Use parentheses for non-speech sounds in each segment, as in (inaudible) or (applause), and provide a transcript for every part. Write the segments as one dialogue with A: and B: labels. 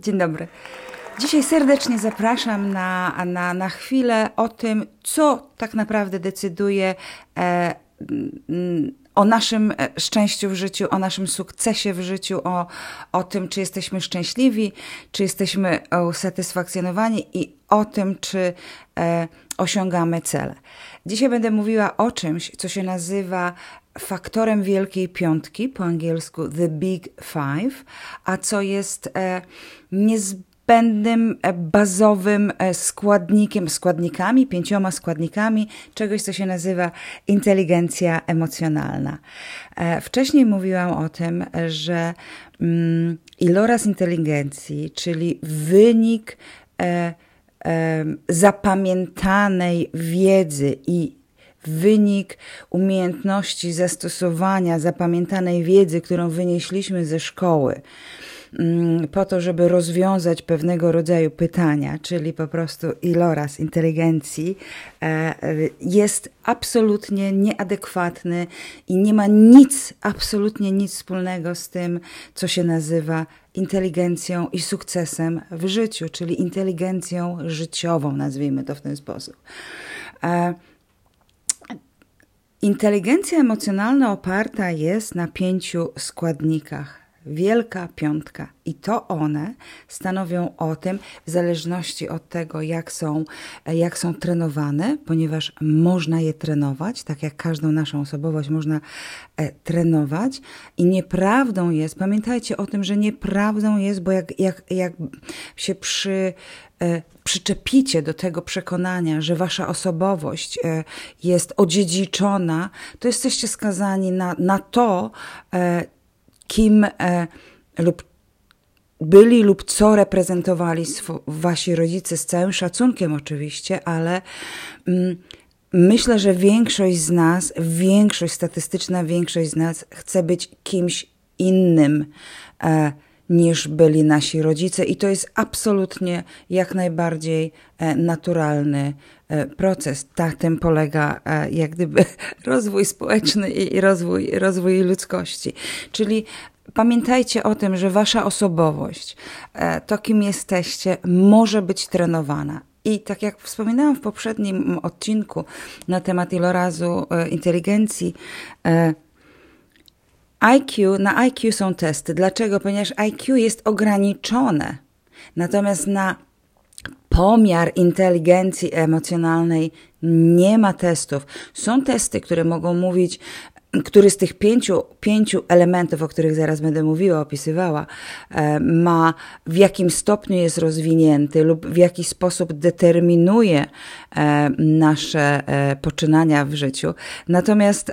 A: Dzień dobry. Dzisiaj serdecznie zapraszam na, na, na chwilę o tym, co tak naprawdę decyduje e, mm, o naszym e, szczęściu w życiu, o naszym sukcesie w życiu, o, o tym, czy jesteśmy szczęśliwi, czy jesteśmy usatysfakcjonowani i o tym, czy e, osiągamy cele. Dzisiaj będę mówiła o czymś, co się nazywa faktorem Wielkiej Piątki, po angielsku The Big Five, a co jest e, niezbędnym, e, bazowym e, składnikiem, składnikami, pięcioma składnikami czegoś, co się nazywa inteligencja emocjonalna. Wcześniej mówiłam o tym, że mm, iloraz inteligencji, czyli wynik zapamiętanej wiedzy i wynik umiejętności zastosowania zapamiętanej wiedzy, którą wynieśliśmy ze szkoły, mm, po to, żeby rozwiązać pewnego rodzaju pytania, czyli po prostu iloraz inteligencji, e, jest absolutnie nieadekwatny i nie ma nic, absolutnie nic wspólnego z tym, co się nazywa inteligencją i sukcesem w życiu, czyli inteligencją życiową, nazwijmy to w ten sposób. Inteligencja emocjonalna oparta jest na pięciu składnikach. Wielka piątka. I to one stanowią o tym, w zależności od tego, jak są, jak są trenowane, ponieważ można je trenować, tak jak każdą naszą osobowość można e, trenować. I nieprawdą jest, pamiętajcie o tym, że nieprawdą jest, bo jak, jak, jak się przy, przyczepicie do tego przekonania, że wasza osobowość e, jest odziedziczona, to jesteście skazani na, na to, e, kim e, lub byli lub co reprezentowali wasi rodzice, z całym szacunkiem oczywiście, ale mm, myślę, że większość z nas, większość statystyczna, większość z nas chce być kimś innym. E, niż byli nasi rodzice, i to jest absolutnie jak najbardziej e, naturalny e, proces. Tak tym polega e, jak gdyby (laughs) rozwój społeczny i rozwój, rozwój ludzkości. Czyli Pamiętajcie o tym, że wasza osobowość, to kim jesteście, może być trenowana. I tak jak wspominałam w poprzednim odcinku na temat ilorazu inteligencji, IQ, na IQ są testy. Dlaczego? Ponieważ IQ jest ograniczone. Natomiast na pomiar inteligencji emocjonalnej nie ma testów. Są testy, które mogą mówić, który z tych pięciu, pięciu elementów, o których zaraz będę mówiła, opisywała, e, ma w jakim stopniu jest rozwinięty lub w jaki sposób determinuje e, nasze e, poczynania w życiu. Natomiast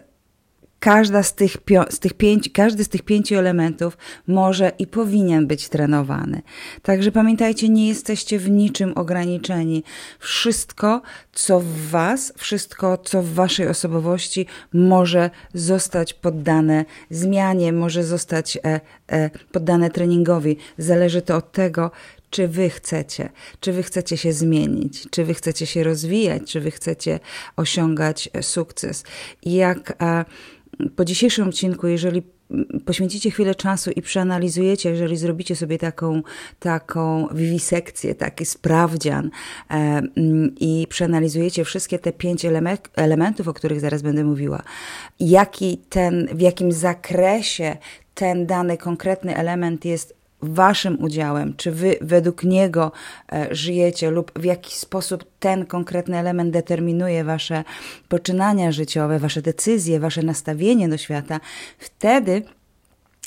A: Każda z tych, z tych pięć, każdy z tych pięciu elementów może i powinien być trenowany. Także pamiętajcie, nie jesteście w niczym ograniczeni. Wszystko, co w Was, wszystko, co w Waszej osobowości może zostać poddane zmianie, może zostać e, e, poddane treningowi. Zależy to od tego, czy wy chcecie, czy wy chcecie się zmienić, czy wy chcecie się rozwijać, czy wy chcecie osiągać sukces. Jak. E, po dzisiejszym odcinku, jeżeli poświęcicie chwilę czasu i przeanalizujecie, jeżeli zrobicie sobie taką, taką wiwisekcję, taki sprawdzian e, mm, i przeanalizujecie wszystkie te pięć element, elementów, o których zaraz będę mówiła, jaki ten, w jakim zakresie ten dany konkretny element jest waszym udziałem, czy wy według niego e, żyjecie lub w jaki sposób ten konkretny element determinuje wasze poczynania życiowe, wasze decyzje, wasze nastawienie do świata, wtedy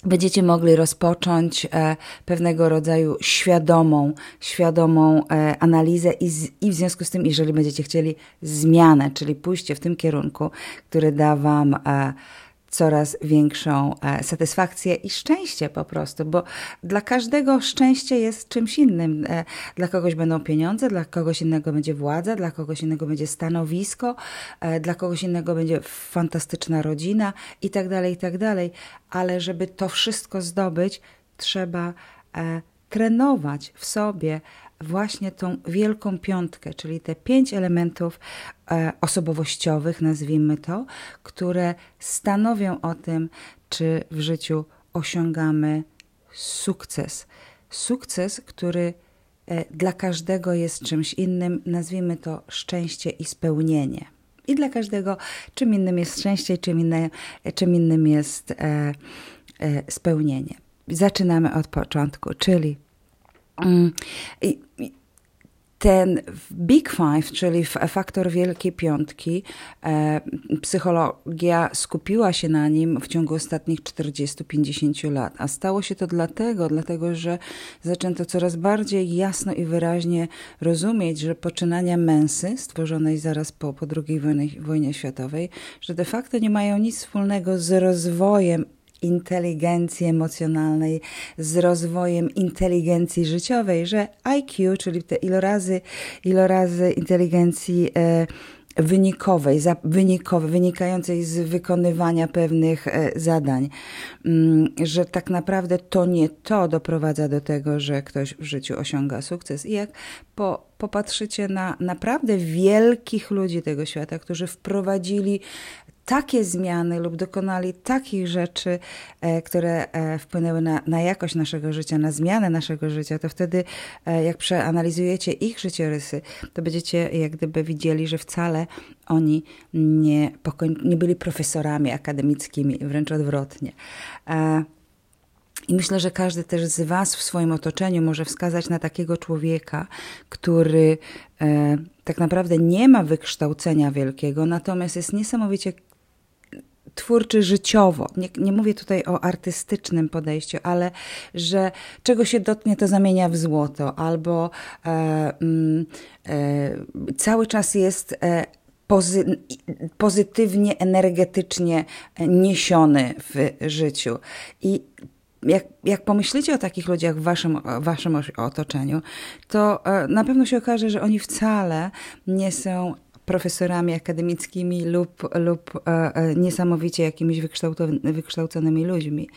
A: będziecie mogli rozpocząć e, pewnego rodzaju świadomą, świadomą e, analizę i, z, i w związku z tym, jeżeli będziecie chcieli zmianę, czyli pójście w tym kierunku, który da wam coraz większą e, satysfakcję i szczęście po prostu, bo dla każdego szczęście jest czymś innym. E, dla kogoś będą pieniądze, dla kogoś innego będzie władza, dla kogoś innego będzie stanowisko, e, dla kogoś innego będzie fantastyczna rodzina i tak dalej, i tak dalej. Ale żeby to wszystko zdobyć, trzeba trenować w sobie właśnie tą wielką piątkę, czyli te pięć elementów e, osobowościowych, nazwijmy to, które stanowią o tym, czy w życiu osiągamy sukces. sukces, który e, dla każdego jest czymś innym, nazwijmy to szczęście i spełnienie. I dla każdego czym innym jest szczęście, czym, inne, czym innym jest e, e, spełnienie. Zaczynamy od początku, czyli mm, ten Big Five, czyli faktor Wielkiej Piątki, e, psychologia skupiła się na nim w ciągu ostatnich 40-50 lat. A stało się to dlatego, dlatego że zaczęto coraz bardziej jasno i wyraźnie rozumieć, że poczynania mensy, stworzonej zaraz po, po II wojnie, wojnie światowej, że de facto nie mają nic wspólnego z rozwojem inteligencji emocjonalnej, z rozwojem inteligencji życiowej, że IQ, czyli te ilorazy, ilorazy inteligencji e, wynikowej, za, wynikowej, wynikającej z wykonywania pewnych e, zadań, mm, że tak naprawdę to nie to doprowadza do tego, że ktoś w życiu osiąga sukces. I jak po, popatrzycie na naprawdę wielkich ludzi tego świata, którzy wprowadzili takie zmiany lub dokonali takich rzeczy, e, które e, wpłynęły na, na jakość naszego życia, na zmianę naszego życia, to wtedy, e, jak przeanalizujecie ich życiorysy, to będziecie jak gdyby widzieli, że wcale oni nie, nie byli profesorami akademickimi, wręcz odwrotnie. I myślę, że każdy też z Was w swoim otoczeniu może wskazać na takiego człowieka, który e, tak naprawdę nie ma wykształcenia wielkiego, natomiast jest niesamowicie twórczy życiowo. Nie, nie, mówię tutaj o artystycznym podejściu, ale że czego się dotknie, to zamienia w złoto, albo e, mm, e, cały czas jest e, pozy, pozytywnie, energetycznie niesiony w życiu. I jak, jak pomyślicie o takich ludziach w waszym, waszym otoczeniu, to e, na pewno się okaże, że oni wcale nie są profesorami akademickimi lub, lub e, e, niesamowicie jakimiś wykształconymi ludźmi.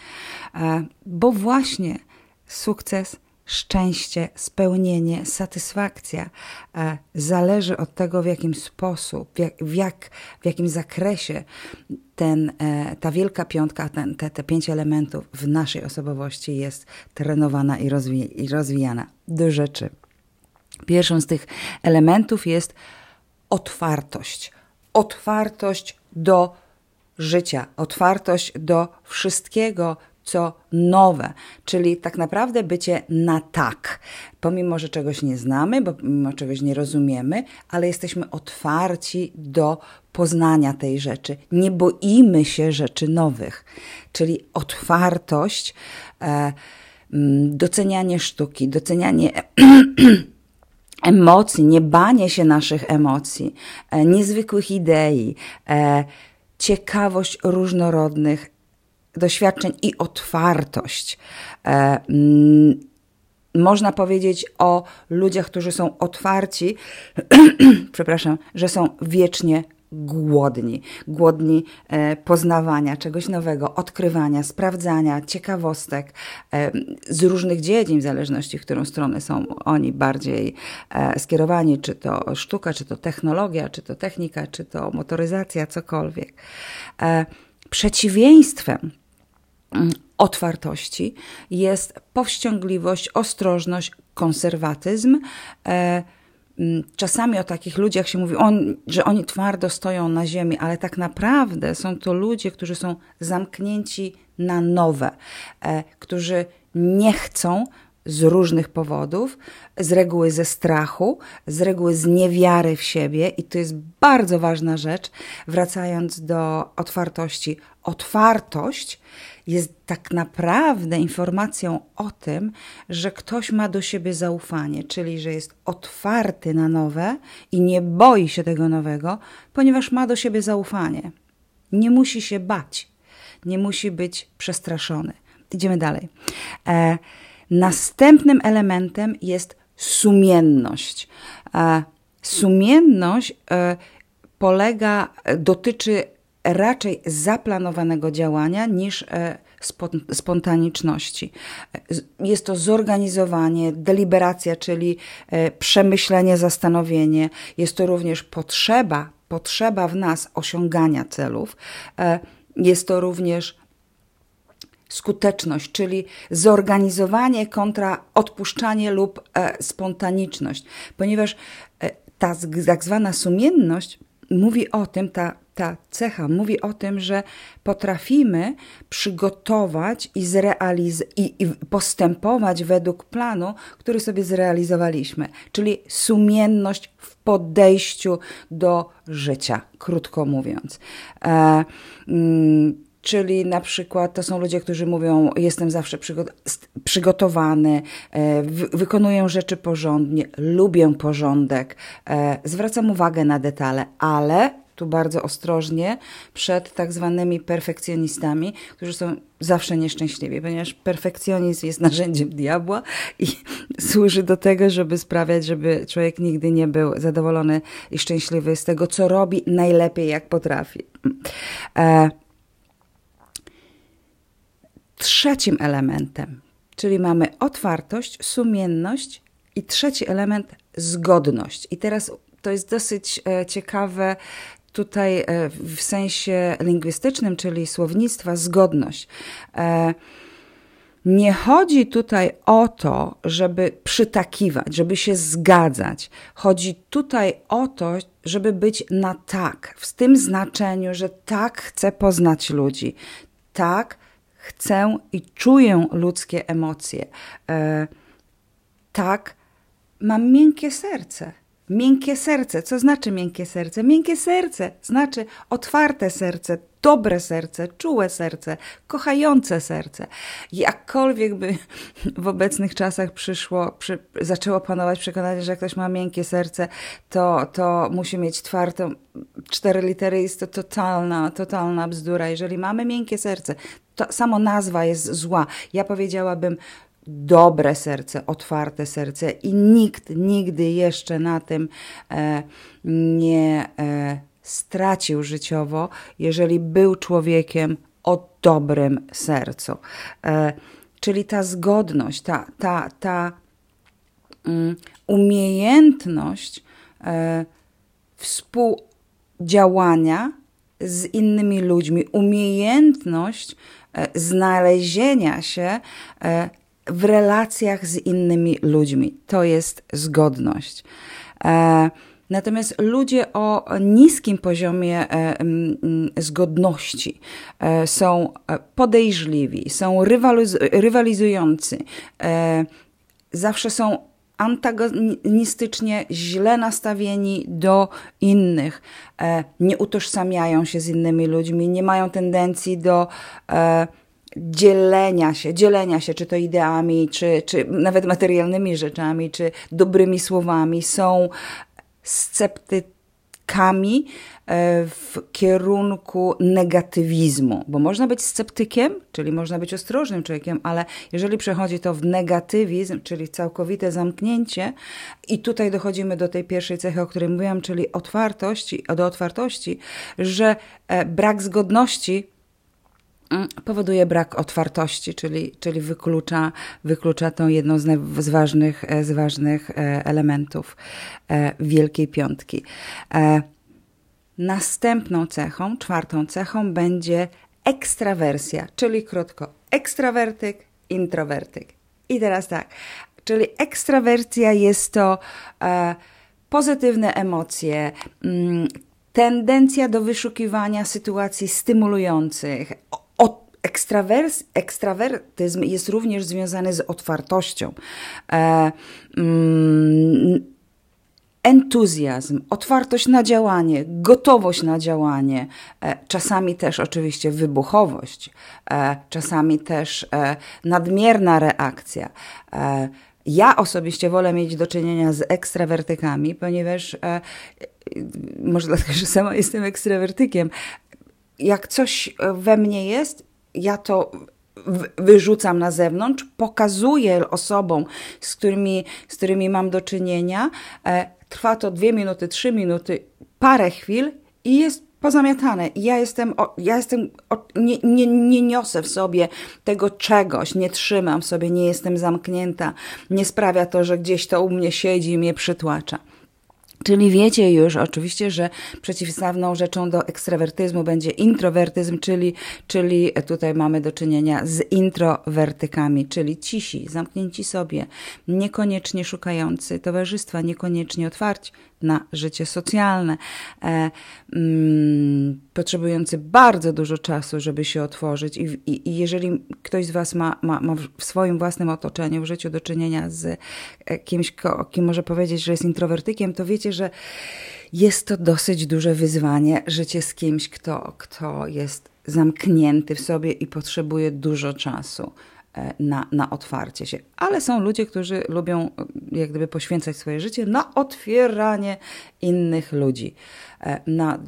A: E, bo właśnie sukces szczęście, spełnienie, satysfakcja zależy od tego, w jakim sposób, w, jak, w, jak, w jakim zakresie ten, ta wielka piątka, ten, te, te pięć elementów w naszej osobowości jest trenowana i, rozwi i rozwijana. Do rzeczy. Pierwszą z tych elementów jest otwartość. Otwartość do życia, otwartość do wszystkiego, co nowe, czyli tak naprawdę bycie na tak, pomimo, że czegoś nie znamy, bo pomimo czegoś nie rozumiemy, ale jesteśmy otwarci do poznania tej rzeczy. Nie boimy się rzeczy nowych, czyli otwartość, e, mm, docenianie sztuki, docenianie (clears throat) emocji, nie banie się naszych emocji, e, niezwykłych idei, e, ciekawość różnorodnych doświadczeń i otwartość. E, mm, można powiedzieć o ludziach, którzy są otwarci, (clears throat) przepraszam, że są wiecznie głodni. Głodni e, poznawania czegoś nowego, odkrywania, sprawdzania, ciekawostek e, z różnych dziedzin, w zależności, w którą stronę są oni bardziej e, skierowani, czy to sztuka, czy to technologia, czy to technika, czy to motoryzacja, cokolwiek. Przeciwieństwem otwartości jest powściągliwość, ostrożność, konserwatyzm. E, czasami o takich ludziach się mówi, on, że oni twardo stoją na ziemi, ale tak naprawdę są to ludzie, którzy są zamknięci na nowe, e, którzy nie chcą z różnych powodów, z reguły ze strachu, z reguły z niewiary w siebie, i to jest bardzo ważna rzecz, wracając do otwartości. Otwartość jest tak naprawdę informacją o tym, że ktoś ma do siebie zaufanie, czyli że jest otwarty na nowe i nie boi się tego nowego, ponieważ ma do siebie zaufanie. Nie musi się bać, nie musi być przestraszony. Idziemy dalej. E, następnym elementem jest sumienność. E, sumienność e, polega, dotyczy raczej zaplanowanego działania niż e, spontaniczności. Jest to zorganizowanie, deliberacja, czyli e, przemyślenie, zastanowienie. Jest to również potrzeba, potrzeba w nas osiągania celów. E, jest to również skuteczność, czyli zorganizowanie kontra odpuszczanie lub e, spontaniczność, ponieważ e, ta tak zwana sumienność mówi o tym, ta, ta cecha mówi o tym, że potrafimy przygotować i, zrealiz- i, i postępować według planu, który sobie zrealizowaliśmy, czyli sumienność w podejściu do życia, krótko mówiąc. E, mm, Czyli na przykład to są ludzie, którzy mówią: Jestem zawsze przygotowany, e, wykonuję rzeczy porządnie, lubię porządek, e, zwracam uwagę na detale, ale tu bardzo ostrożnie przed tak zwanymi perfekcjonistami, którzy są zawsze nieszczęśliwi, ponieważ perfekcjonizm jest (laughs) narzędziem diabła i (laughs) służy do tego, żeby sprawiać, żeby człowiek nigdy nie był zadowolony i szczęśliwy z tego, co robi najlepiej, jak potrafi. E, trzecim elementem, czyli mamy otwartość, sumienność i trzeci element zgodność. I teraz to jest dosyć e, ciekawe tutaj e, w sensie lingwistycznym, czyli słownictwa, zgodność. E, nie chodzi tutaj o to, żeby przytakiwać, żeby się zgadzać. Chodzi tutaj o to, żeby być na tak, w tym znaczeniu, że tak chcę poznać ludzi, tak chcę i czuję ludzkie emocje, e, tak mam miękkie serce Miękkie serce. Co znaczy miękkie serce? Miękkie serce znaczy otwarte serce, dobre serce, czułe serce, kochające serce. Jakkolwiek by w obecnych czasach przyszło, przy, zaczęło panować przekonanie, że jak ktoś ma miękkie serce, to, to musi mieć twardą. Cztery litery jest to totalna, totalna bzdura. Jeżeli mamy miękkie serce, to samo nazwa jest zła. Ja powiedziałabym dobre serce, otwarte serce i nikt nigdy jeszcze na tym e, nie e, stracił życiowo, jeżeli był człowiekiem o dobrym sercu. E, czyli ta zgodność, ta, ta, ta um, umiejętność e, współdziałania z innymi ludźmi, umiejętność e, znalezienia się e, w relacjach z innymi ludźmi. To jest zgodność. E, natomiast ludzie o niskim poziomie e, zgodności e, są podejrzliwi, są rywalizujący, zawsze są antagonistycznie źle nastawieni do innych, nie utożsamiają się z innymi ludźmi, nie mają tendencji do dzielenia się, dzielenia się, czy to ideami, czy, czy nawet materialnymi rzeczami, czy dobrymi słowami, są sceptykami e, w kierunku negatywizmu, bo można być sceptykiem, czyli można być ostrożnym człowiekiem, ale jeżeli przechodzi to w negatywizm, czyli całkowite zamknięcie, i tutaj dochodzimy do tej pierwszej cechy, o której mówiłam, czyli otwartości, do otwartości, że e, brak zgodności powoduje brak otwartości, czyli, czyli wyklucza, wyklucza tą jedną z, z, ważnych, e, z ważnych e, elementów e, Wielkiej Piątki. Następną cechą, czwartą cechą będzie ekstrawersja, czyli krótko ekstrawertyk, introwertyk. I teraz tak, czyli ekstrawersja jest to e, pozytywne emocje, mm, tendencja do wyszukiwania sytuacji stymulujących, ekstrawers, ekstrawertyzm jest również związany z otwartością. E, mm, entuzjazm, otwartość na działanie, gotowość na działanie, e, czasami też oczywiście wybuchowość, e, czasami też e, nadmierna reakcja. Ja osobiście wolę mieć do czynienia z ekstrawertykami, ponieważ może dlatego, że sama jestem ekstrawertykiem. Jak coś we mnie jest, ja to wyrzucam na zewnątrz, pokazuję osobom, z którymi, z którymi mam do czynienia. E, trwa to dwie minuty, trzy minuty, parę chwil i jest pozamiatane. ja jestem, ja jestem nie, nie, nie niosę w sobie tego czegoś, nie trzymam sobie, nie jestem zamknięta. Nie sprawia to, że gdzieś to u mnie siedzi i mnie przytłacza. Czyli wiecie już oczywiście, że przeciwstawną rzeczą do ekstrawertyzmu będzie introwertyzm, czyli, czyli tutaj mamy do czynienia z introwertykami, czyli cisi, zamknięci sobie, niekoniecznie szukający towarzystwa, niekoniecznie otwarci na życie socjalne, e, mm, potrzebujący bardzo dużo czasu, żeby się otworzyć. I, i, i jeżeli ktoś z Was ma, ma, ma, w swoim własnym otoczeniu, w życiu do czynienia z e, kimś, kim może powiedzieć, że jest introwertykiem, to wiecie, że jest to dosyć duże wyzwanie życie z kimś, kto, kto jest zamknięty w sobie i potrzebuje dużo czasu. E, na, na otwarcie się. Ale są ludzie, którzy lubią e, jak gdyby poświęcać swoje życie na otwieranie innych ludzi, e, na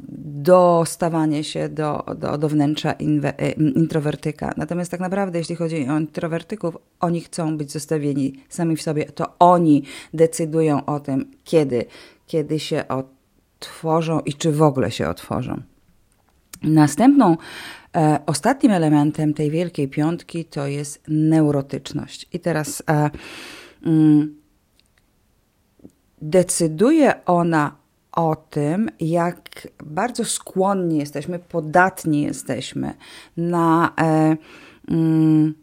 A: dostawanie się do, do, do wnętrza inwe, introwertyka. Natomiast tak naprawdę, jeśli chodzi o introwertyków, oni chcą być zostawieni sami w sobie. To oni decydują o tym, kiedy, kiedy się otworzą i czy w ogóle się otworzą. Następną ostatnim elementem tej Wielkiej Piątki to jest neurotyczność. I teraz e, mm, decyduje ona o tym, jak bardzo skłonni jesteśmy, podatni jesteśmy na, e, mm,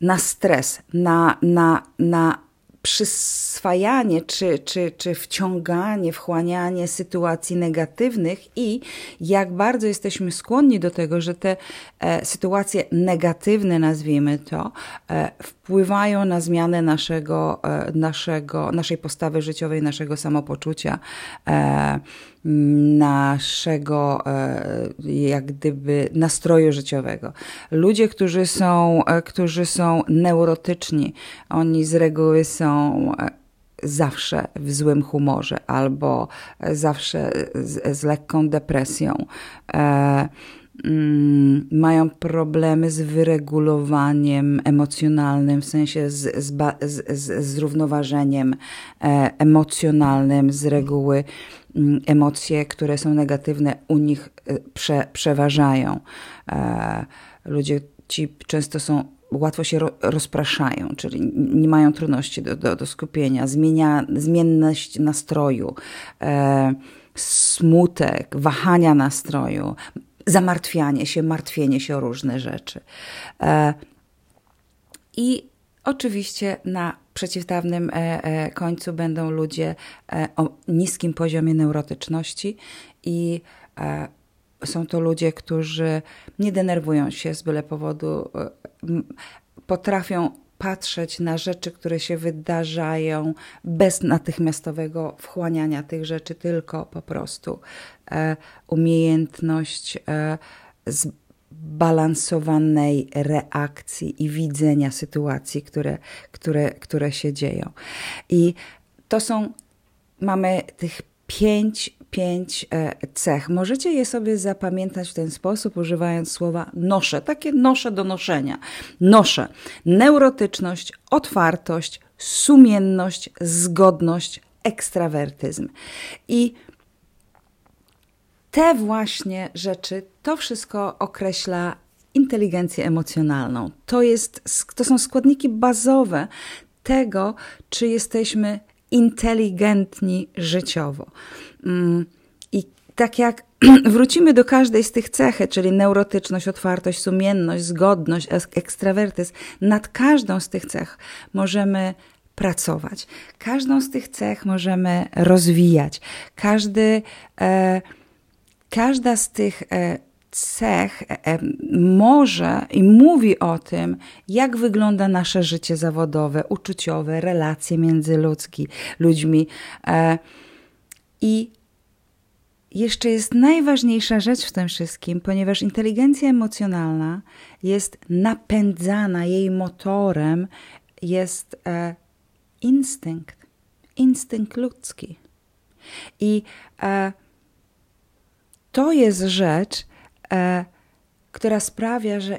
A: na stres, na, na, na przyswajanie czy, czy, czy wciąganie, wchłanianie sytuacji negatywnych i jak bardzo jesteśmy skłonni do tego, że te e, sytuacje negatywne, nazwijmy to, e, wpływają na zmianę naszego, e, naszego, naszej postawy życiowej, naszego samopoczucia, e, naszego e, jak gdyby nastroju życiowego. Ludzie, którzy są, e, którzy są neurotyczni, oni z reguły są e, zawsze w złym humorze albo zawsze z, z lekką depresją. E, mm, mają problemy z wyregulowaniem emocjonalnym, w sensie z, z, z, zrównoważeniem e, emocjonalnym z reguły Mm, emocje, które są negatywne, u nich y, prze, przeważają. E, ludzie ci często są łatwo się rozpraszają, czyli nie mają trudności do, do, do skupienia, zmienia, zmienność nastroju, e, smutek, wahania nastroju, zamartwianie się, martwienie się o różne rzeczy. E, I oczywiście na przeciwstawnym e, e, końcu będą ludzie o niskim poziomie neurotyczności i są to ludzie, którzy nie denerwują się z byle powodu, potrafią patrzeć na rzeczy, które się wydarzają bez natychmiastowego wchłaniania tych rzeczy, tylko po prostu umiejętność zbalansowanej reakcji i widzenia sytuacji, które, które, które się dzieją. I to są, mamy tych pięć, pięć e, cech. Możecie je sobie zapamiętać w ten sposób, używając słowa noszę, takie nosze do noszenia. Noszę neurotyczność, otwartość, sumienność, zgodność, ekstrawertyzm. I te właśnie rzeczy, to wszystko określa inteligencję emocjonalną. To, jest, to są składniki bazowe tego, czy jesteśmy inteligentni życiowo. Mm, I tak jak (clears throat) wrócimy do każdej z tych cechy, czyli neurotyczność, otwartość, sumienność, zgodność, ekstrawertyzm, nad każdą z tych cech możemy pracować. Każdą z tych cech możemy rozwijać. Każdy. E, każda z tych e, cech e, e, może i mówi o tym, jak wygląda nasze życie zawodowe, uczuciowe, relacje między ludzki, ludźmi. I jeszcze jest najważniejsza rzecz w tym wszystkim, ponieważ inteligencja emocjonalna jest napędzana, jej motorem jest instynkt, instynkt ludzki. I to jest rzecz, e, która sprawia, że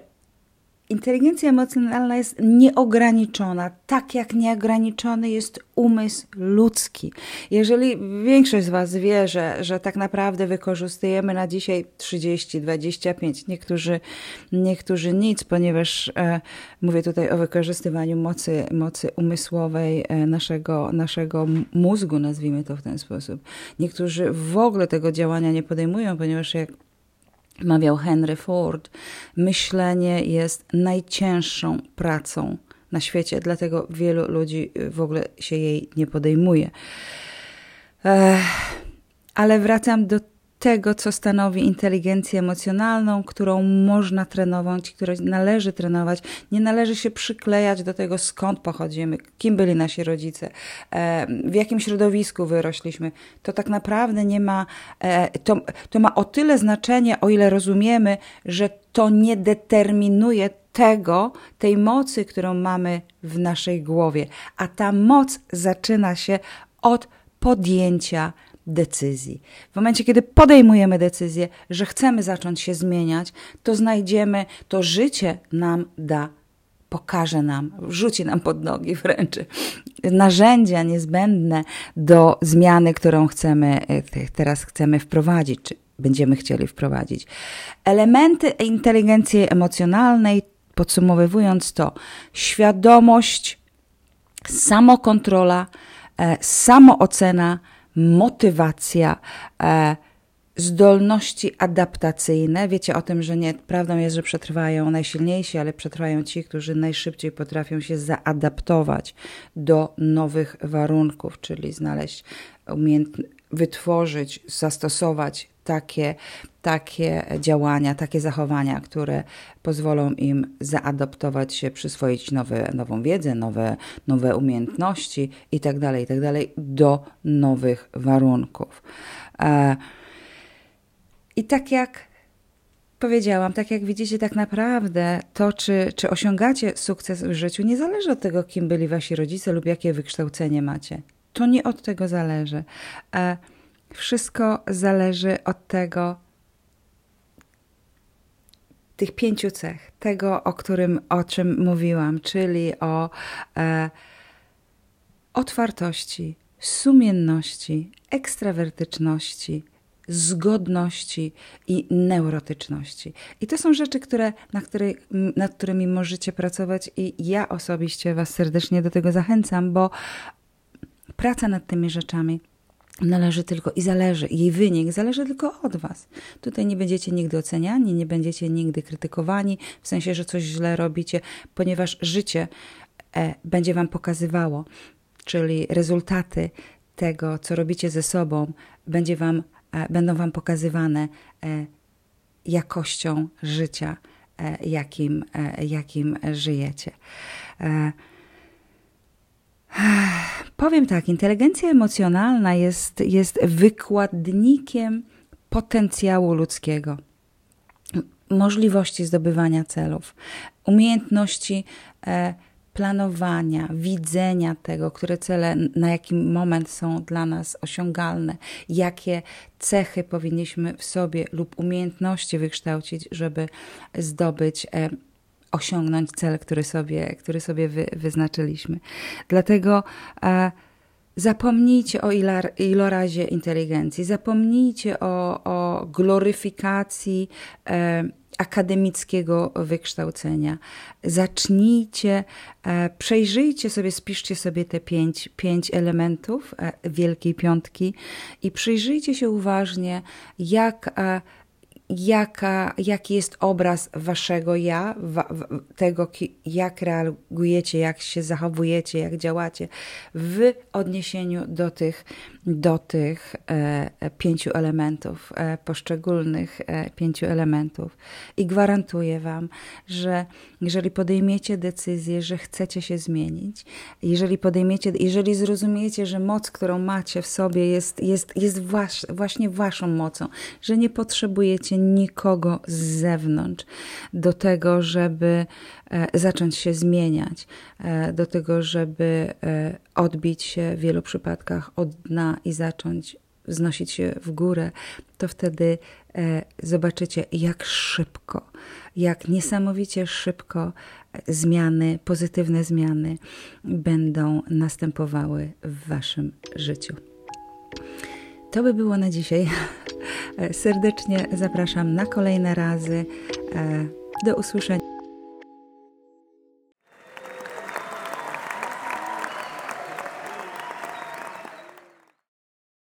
A: inteligencja emocjonalna jest nieograniczona, tak jak nieograniczony jest umysł ludzki. Jeżeli większość z Was wie, że, że tak naprawdę wykorzystujemy na dzisiaj 30, 25, niektórzy, niektórzy nic, ponieważ e, mówię tutaj o wykorzystywaniu mocy, mocy umysłowej e, naszego, naszego mózgu, nazwijmy to w ten sposób. Niektórzy w ogóle tego działania nie podejmują, ponieważ jak mawiał Henry Ford, myślenie jest najcięższą pracą na świecie, dlatego wielu ludzi w ogóle się jej nie podejmuje. Ech, ale wracam do tego, co stanowi inteligencję emocjonalną, którą można trenować, którą należy trenować. Nie należy się przyklejać do tego, skąd pochodzimy, kim byli nasi rodzice, e, w jakim środowisku wyrośliśmy. To tak naprawdę nie ma, e, to, to ma o tyle znaczenie, o ile rozumiemy, że to nie determinuje tego, tej mocy, którą mamy w naszej głowie. A ta moc zaczyna się od podjęcia decyzji. W momencie, kiedy podejmujemy decyzję, że chcemy zacząć się zmieniać, to znajdziemy, to życie nam da, pokaże nam, wrzuci nam pod nogi wręcz narzędzia niezbędne do zmiany, którą chcemy, e, teraz chcemy wprowadzić, czy będziemy chcieli wprowadzić. Elementy inteligencji emocjonalnej, podsumowując to, świadomość, samokontrola, e, samoocena, motywacja, e, zdolności adaptacyjne. Wiecie o tym, że nie, prawdą jest, że przetrwają najsilniejsi, ale przetrwają ci, którzy najszybciej potrafią się zaadaptować do nowych warunków, czyli znaleźć umiejętność, wytworzyć, zastosować takie, takie działania, takie zachowania, które pozwolą im zaadaptować się, przyswoić nowe, nową wiedzę, nowe, nowe umiejętności itd., tak itd. Tak do nowych warunków. E, I tak jak powiedziałam, tak jak widzicie, tak naprawdę to, czy, czy osiągacie sukces w życiu, nie zależy od tego, kim byli wasi rodzice lub jakie wykształcenie macie. To nie od tego zależy. E, wszystko zależy od tego, tych pięciu cech, tego, o którym, o czym mówiłam, czyli o e, otwartości, sumienności, ekstrawertyczności, zgodności i neurotyczności. I to są rzeczy, które, na której, nad którymi możecie pracować i ja osobiście Was serdecznie do tego zachęcam, bo praca nad tymi rzeczami należy tylko i zależy, jej wynik zależy tylko od Was. Tutaj nie będziecie nigdy oceniani, nie będziecie nigdy krytykowani, w sensie, że coś źle robicie, ponieważ życie e, będzie Wam pokazywało, czyli rezultaty tego, co robicie ze sobą, będzie wam, e, będą Wam pokazywane e, jakością życia, e, jakim, e, jakim żyjecie. Powiem tak, inteligencja emocjonalna jest, jest wykładnikiem potencjału ludzkiego, możliwości zdobywania celów, umiejętności e, planowania, widzenia tego, które cele na jaki moment są dla nas osiągalne, jakie cechy powinniśmy w sobie lub umiejętności wykształcić, żeby zdobyć e, osiągnąć cel, który sobie, który sobie wy, wyznaczyliśmy. Dlatego e, zapomnijcie o ilar, ilorazie inteligencji, zapomnijcie o, o gloryfikacji e, akademickiego wykształcenia. Zacznijcie, e, przejrzyjcie sobie, spiszcie sobie te pięć, pięć elementów e, Wielkiej Piątki i przyjrzyjcie się uważnie, jak e, jaka, jaki jest obraz waszego ja, wa, tego, jak reagujecie, jak się zachowujecie, jak działacie w odniesieniu do tych, do tych e, pięciu elementów, e, poszczególnych e, pięciu elementów. I gwarantuję wam, że jeżeli podejmiecie decyzję, że chcecie się zmienić, jeżeli podejmiecie, jeżeli zrozumiecie, że moc, którą macie w sobie jest, jest, jest wasz, właśnie waszą mocą, że nie potrzebujecie nikogo z zewnątrz do tego, żeby e, zacząć się zmieniać, e, do tego, żeby e, odbić się w wielu przypadkach od dna i zacząć wznosić się w górę, to wtedy zobaczycie, jak szybko, jak niesamowicie szybko zmiany, pozytywne zmiany będą następowały w Waszym życiu. To by było na dzisiaj. (laughs) Serdecznie zapraszam na kolejne razy. Do usłyszenia.